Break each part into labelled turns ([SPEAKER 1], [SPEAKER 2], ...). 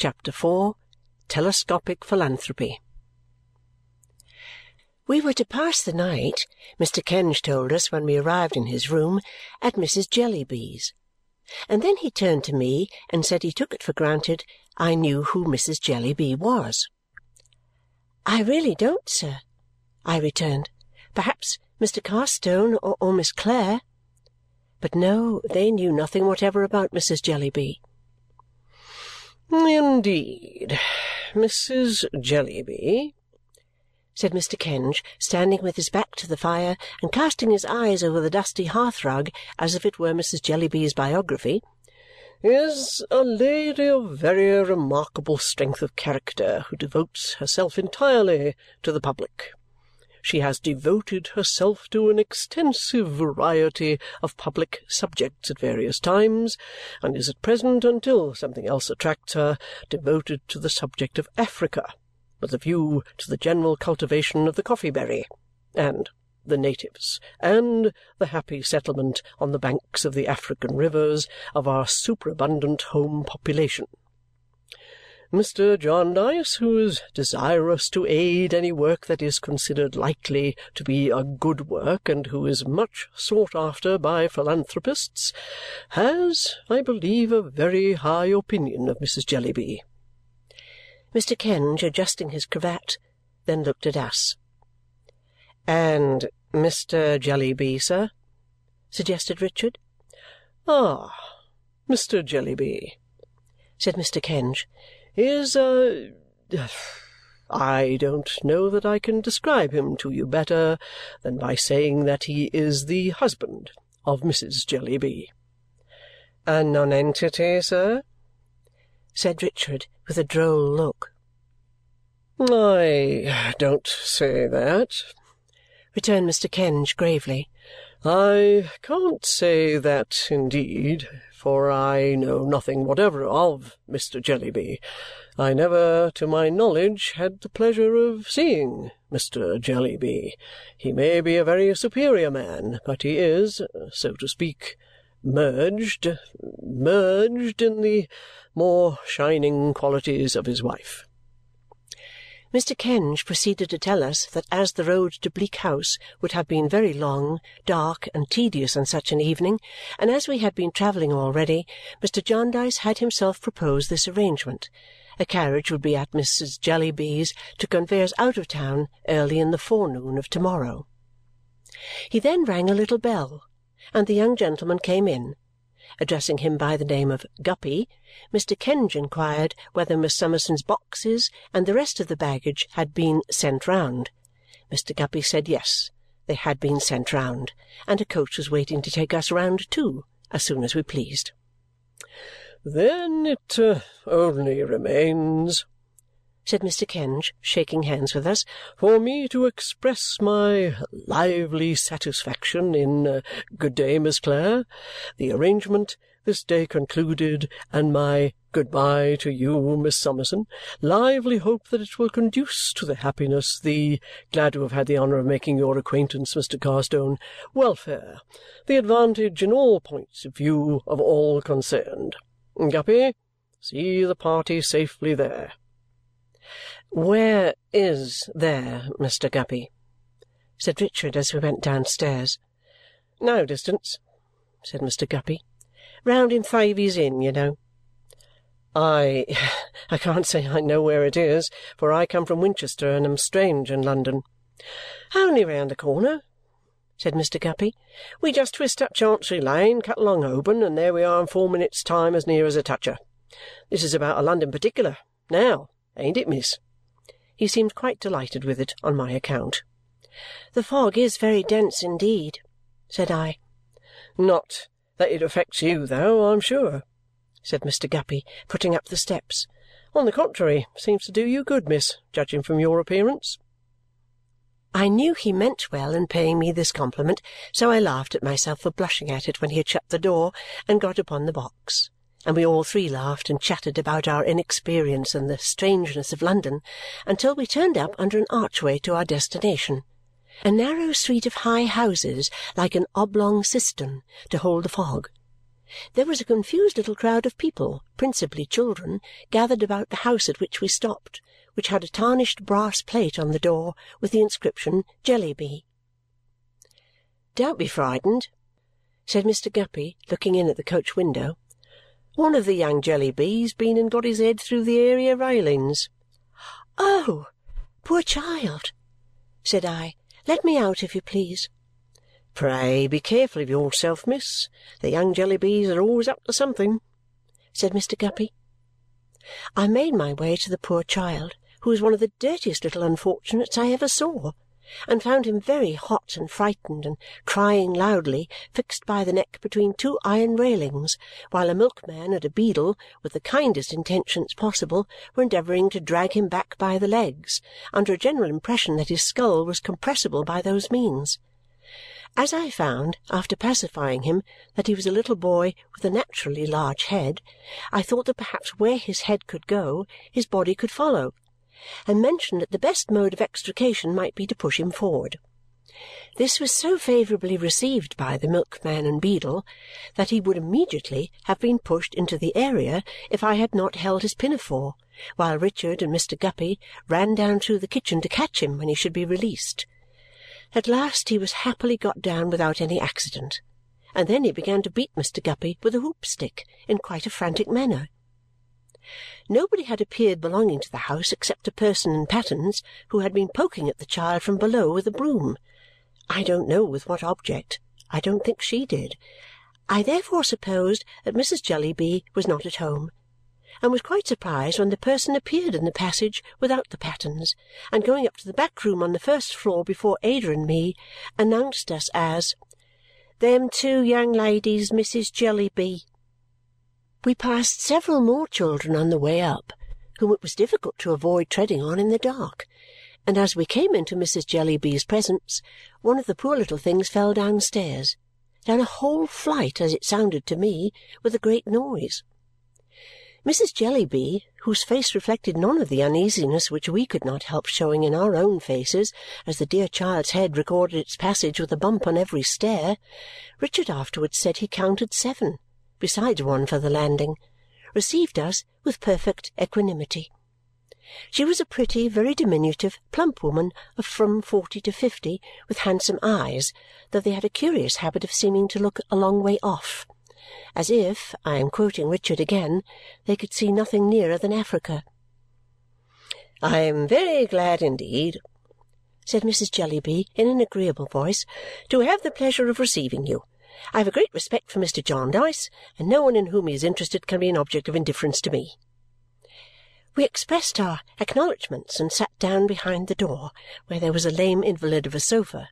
[SPEAKER 1] Chapter 4 Telescopic Philanthropy We were to pass the night, Mr. Kenge told us when we arrived in his room, at Mrs. Jellyby's. And then he turned to me and said he took it for granted I knew who Mrs. Jellyby was. "I really don't, sir," I returned. "Perhaps Mr. Carstone or, or Miss Clare." But no, they knew nothing whatever about Mrs. Jellyby.
[SPEAKER 2] "Indeed, Mrs. Jellyby," said Mr. Kenge, standing with his back to the fire and casting his eyes over the dusty hearth rug as if it were Mrs. Jellyby's biography, "is a lady of very remarkable strength of character who devotes herself entirely to the public. She has devoted herself to an extensive variety of public subjects at various times and is at present, until something else attracts her, devoted to the subject of Africa, with a view to the general cultivation of the coffee-berry, and the natives, and the happy settlement on the banks of the African rivers of our superabundant home population. Mr. Jarndyce, who is desirous to aid any work that is considered likely to be a good work and who is much sought after by philanthropists, has, I believe, a very high opinion of Mrs. Jellyby."
[SPEAKER 1] Mr. Kenge, adjusting his cravat, then looked at us.
[SPEAKER 2] "And Mr. Jellyby, sir?" suggested Richard. "Ah! Mr. Jellyby," said Mr. Kenge is a I don't know that I can describe him to you better than by saying that he is the husband of Mrs. Jellyby."
[SPEAKER 1] "A nonentity, sir?" said Richard with a droll look.
[SPEAKER 2] "I don't say that," returned Mr. Kenge gravely. "I can't say that indeed for I know nothing whatever of Mr. Jellyby. I never, to my knowledge, had the pleasure of seeing Mr. Jellyby. He may be a very superior man, but he is, so to speak, merged merged in the more shining qualities of his wife.
[SPEAKER 1] Mr. Kenge proceeded to tell us that as the road to Bleak House would have been very long, dark, and tedious on such an evening, and as we had been travelling already, Mr. Jarndyce had himself proposed this arrangement. A carriage would be at Mrs. Jellyby's to convey us out of town early in the forenoon of to-morrow. He then rang a little bell, and the young gentleman came in Addressing him by the name of Guppy, Mr. Kenge inquired whether Miss Summerson's boxes and the rest of the baggage had been sent round. Mr. Guppy said yes, they had been sent round, and a coach was waiting to take us round too as soon as we pleased.
[SPEAKER 2] "Then it uh, only remains," said Mr. Kenge, shaking hands with us, "for me to express my lively satisfaction in uh, good day, Miss Clare, the arrangement this day concluded, and my good-bye to you, Miss Summerson. Lively hope that it will conduce to the happiness, the glad to have had the honour of making your acquaintance, Mr. Carstone, welfare, the advantage in all points of view of all concerned. Guppy, see the party safely there.
[SPEAKER 1] "Where is there, Mr. Guppy?" said Richard as we went downstairs.
[SPEAKER 2] "No distance," said Mr. Guppy.
[SPEAKER 1] "Round in Thavies Inn, you know."
[SPEAKER 2] "I I can't say I know where it is, for I come from Winchester and am strange in London."
[SPEAKER 1] "Only round the corner," said Mr. Guppy. "We just twist up Chancery Lane, cut along Holborn, and there we are in four minutes' time as near as a toucher. This is about a London particular. Now, ain't it, miss?" He seemed quite delighted with it on my account.
[SPEAKER 2] "The fog is very dense indeed," said I. "Not that it affects you, though, I'm sure," said Mr. Guppy, putting up the steps. "On the contrary, seems to do you good, miss, judging from your appearance."
[SPEAKER 1] I knew he meant well in paying me this compliment, so I laughed at myself for blushing at it when he had shut the door and got upon the box and we all three laughed and chatted about our inexperience and the strangeness of London until we turned up under an archway to our destination, a narrow street of high houses like an oblong cistern to hold the fog. There was a confused little crowd of people, principally children, gathered about the house at which we stopped, which had a tarnished brass plate on the door with the inscription Jellyby. "Don't be frightened," said Mr. Guppy, looking in at the coach window. "One of the young Jellybys been and got his head through the area railings."
[SPEAKER 2] "Oh, poor child!" said I. "Let me out, if you please."
[SPEAKER 1] "Pray be careful of yourself, miss. The young Jellybys are always up to something," said Mr. Guppy. I made my way to the poor child, who was one of the dirtiest little unfortunates I ever saw, and found him very hot and frightened and crying loudly, fixed by the neck between two iron railings, while a milkman and a beadle, with the kindest intentions possible, were endeavouring to drag him back by the legs, under a general impression that his skull was compressible by those means. As I found, after pacifying him, that he was a little boy with a naturally large head, I thought that perhaps where his head could go, his body could follow, and mentioned that the best mode of extrication might be to push him forward. This was so favourably received by the milkman and beadle that he would immediately have been pushed into the area if I had not held his pinafore, while Richard and Mr. Guppy ran down through the kitchen to catch him when he should be released. At last he was happily got down without any accident, and then he began to beat Mr. Guppy with a hoop-stick in quite a frantic manner. Nobody had appeared belonging to the house except a person in pattens who had been poking at the child from below with a broom. I don't know with what object. I don't think she did. I therefore supposed that Mrs. Jellyby was not at home and was quite surprised when the person appeared in the passage without the pattens and going up to the back room on the first floor before Ada and me, announced us as "Them two young ladies, Mrs. Jellyby." We passed several more children on the way up, whom it was difficult to avoid treading on in the dark, and as we came into Mrs. Jellyby's presence, one of the poor little things fell downstairs, down a whole flight, as it sounded to me, with a great noise. Mrs. Jellyby, whose face reflected none of the uneasiness which we could not help showing in our own faces as the dear child's head recorded its passage with a bump on every stair, Richard afterwards said he counted seven, besides one for the landing, received us with perfect equanimity. She was a pretty, very diminutive, plump woman of from forty to fifty, with handsome eyes, though they had a curious habit of seeming to look a long way off as if I am quoting Richard again they could see nothing nearer than Africa.
[SPEAKER 2] "I am very glad indeed," said Mrs. Jellyby in an agreeable voice, "to have the pleasure of receiving you. I have a great respect for Mr. Jarndyce, and no one in whom he is interested can be an object of indifference to me." We expressed our acknowledgments and sat down behind the door, where there was a lame invalid of a sofa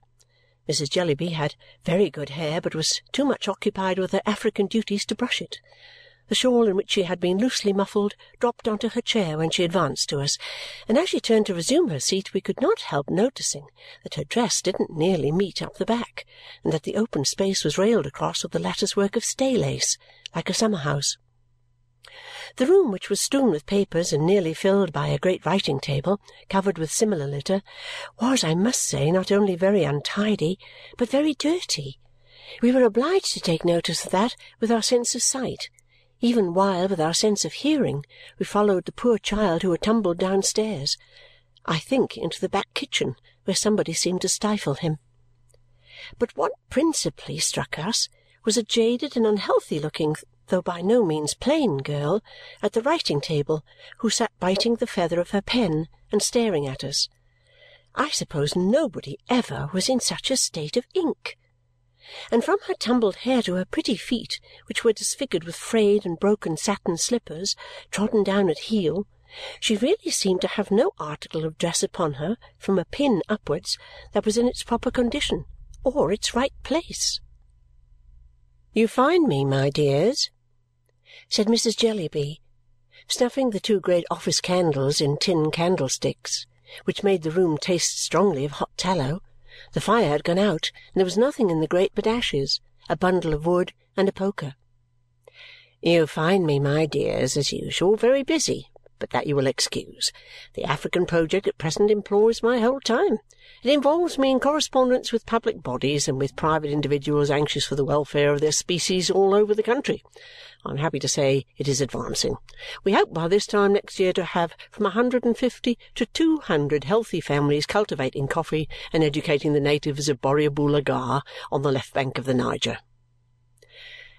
[SPEAKER 2] Mrs. Jellyby had very good hair but was too much occupied with her African duties to brush it. The shawl in which she had been loosely muffled dropped on to her chair when she advanced to us, and as she turned to resume her seat we could not help noticing that her dress didn't nearly meet up the back and that the open space was railed across with the lattice work of stay-lace, like a summer-house. The room, which was strewn with papers and nearly filled by a great writing table covered with similar litter, was, I must say, not only very untidy, but very dirty. We were obliged to take notice of that with our sense of sight, even while, with our sense of hearing, we followed the poor child who had tumbled downstairs, I think into the back kitchen, where somebody seemed to stifle him. But what principally struck us was a jaded and unhealthy-looking though by no means plain girl at the writing-table who sat biting the feather of her pen and staring at us. I suppose nobody ever was in such a state of ink. And from her tumbled hair to her pretty feet, which were disfigured with frayed and broken satin slippers trodden down at heel, she really seemed to have no article of dress upon her, from a pin upwards, that was in its proper condition or its right place. "You find me, my dears," said Mrs. Jellyby, snuffing the two great office candles in tin candlesticks, which made the room taste strongly of hot tallow. The fire had gone out, and there was nothing in the grate but ashes, a bundle of wood, and a poker. "You find me, my dears, as usual, very busy.
[SPEAKER 1] But that you will excuse. The African project at present employs my whole time. It involves me in correspondence with public bodies and with private individuals anxious for the welfare of their species all over the country. I am happy to say it is advancing. We hope by this time next year to have from a hundred and fifty to two hundred healthy families cultivating coffee and educating the natives of Borrioboola on the left bank of the Niger.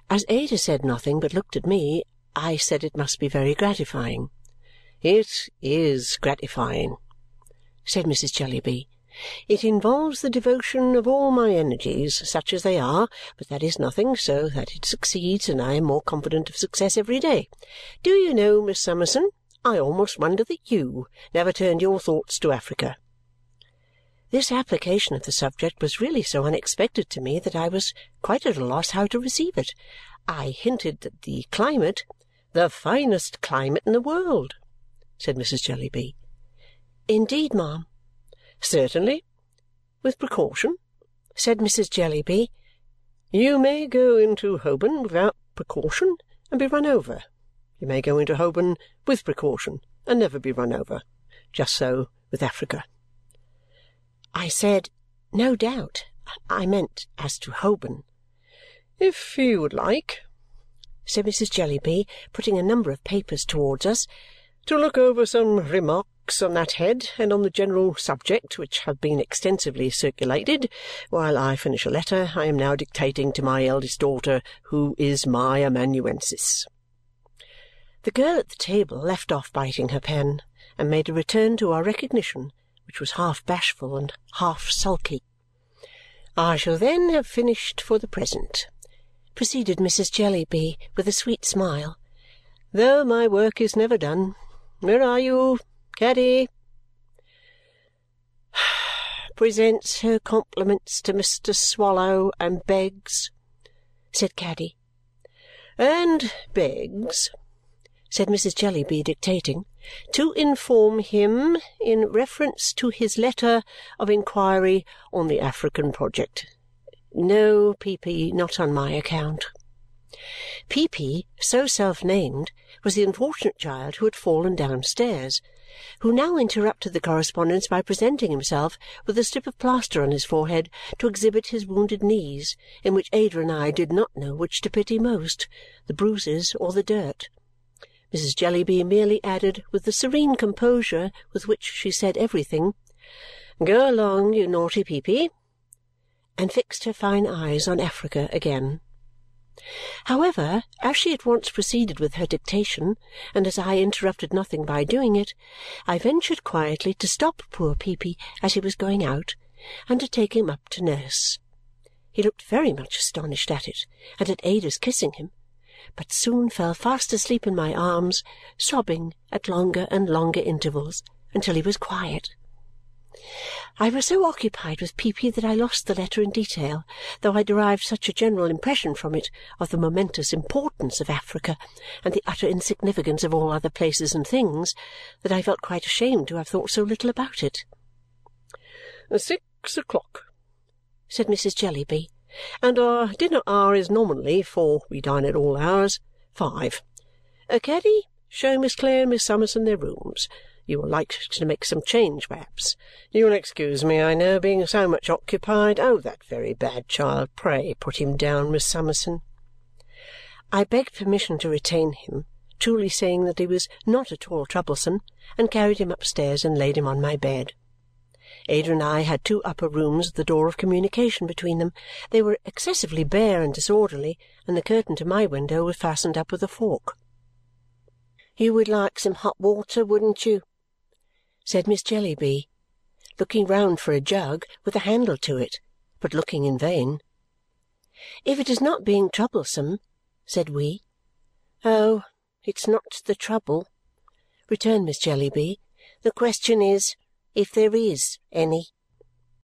[SPEAKER 1] As Ada said nothing but looked at me, I said it must be very gratifying. "It is gratifying," said Mrs. Jellyby. "It involves the devotion of all my energies, such as they are, but that is nothing, so that it succeeds, and I am more confident of success every day. Do you know, Miss Summerson, I almost wonder that YOU never turned your thoughts to Africa!" This application of the subject was really so unexpected to me that I was quite at a loss how to receive it. I hinted that the climate "The finest climate in the world," said Mrs. Jellyby. "Indeed, ma'am?" "Certainly. With precaution," said Mrs. Jellyby. "You may go into Holborn without precaution and be run over. You may go into Holborn with precaution and never be run over. Just so with Africa.
[SPEAKER 2] I said, "No doubt." I meant as to Holborn.
[SPEAKER 1] "If you would like,"
[SPEAKER 2] said Mrs. Jellyby, putting a number of papers towards us,
[SPEAKER 1] "to look over some remarks on that head and on the general subject which have been extensively circulated, while I finish a letter I am now dictating to my eldest daughter, who is my amanuensis."
[SPEAKER 2] The girl at the table left off biting her pen and made a return to our recognition which was half bashful and half sulky.
[SPEAKER 1] "I shall then have finished for the present," proceeded Mrs. Jellyby with a sweet smile, "though my work is never done. Where are you, Caddy?"
[SPEAKER 2] "Presents her compliments to Mr. Swallow and begs," said Caddy.
[SPEAKER 1] "And begs," said Mrs. Jellyby, dictating
[SPEAKER 2] to inform him, in reference to his letter of inquiry on the African project. No, Peepy, not on my account. Peepy, so self-named, was the unfortunate child who had fallen downstairs, who now interrupted the correspondence by presenting himself with a strip of plaster on his forehead to exhibit his wounded knees, in which Ada and I did not know which to pity most, the bruises or the dirt. Mrs. Jellyby merely added, with the serene composure with which she said everything, "Go along, you naughty Peepy!" and fixed her fine eyes on Africa again. However, as she at once proceeded with her dictation, and as I interrupted nothing by doing it, I ventured quietly to stop poor Peepy as he was going out and to take him up to nurse. He looked very much astonished at it and at Ada's kissing him but soon fell fast asleep in my arms, sobbing at longer and longer intervals until he was quiet. I was so occupied with Peepy that I lost the letter in detail, though I derived such a general impression from it of the momentous importance of Africa and the utter insignificance of all other places and things that I felt quite ashamed to have thought so little about it.
[SPEAKER 1] "Six o'clock,"
[SPEAKER 2] said Mrs. Jellyby
[SPEAKER 1] and our dinner hour is nominally, for we dine at all hours, five. Uh, Caddy, show Miss Clare and Miss Summerson their rooms. You will like to make some change, perhaps. You will excuse me, I know, being so much occupied. Oh, that very bad child! Pray put him down, Miss Summerson."
[SPEAKER 2] I begged permission to retain him, truly saying that he was not at all troublesome, and carried him upstairs and laid him on my bed. Ada and I had two upper rooms with the door of communication between them. They were excessively bare and disorderly, and the curtain to my window was fastened up with a fork.
[SPEAKER 1] "You would like some hot water, wouldn't you?"
[SPEAKER 2] Said Miss Jellyby, looking round for a jug with a handle to it, but looking in vain. "If it is not being troublesome," said we.
[SPEAKER 1] "Oh, it's not the trouble,"
[SPEAKER 2] returned Miss Jellyby.
[SPEAKER 1] "The question is if there is any.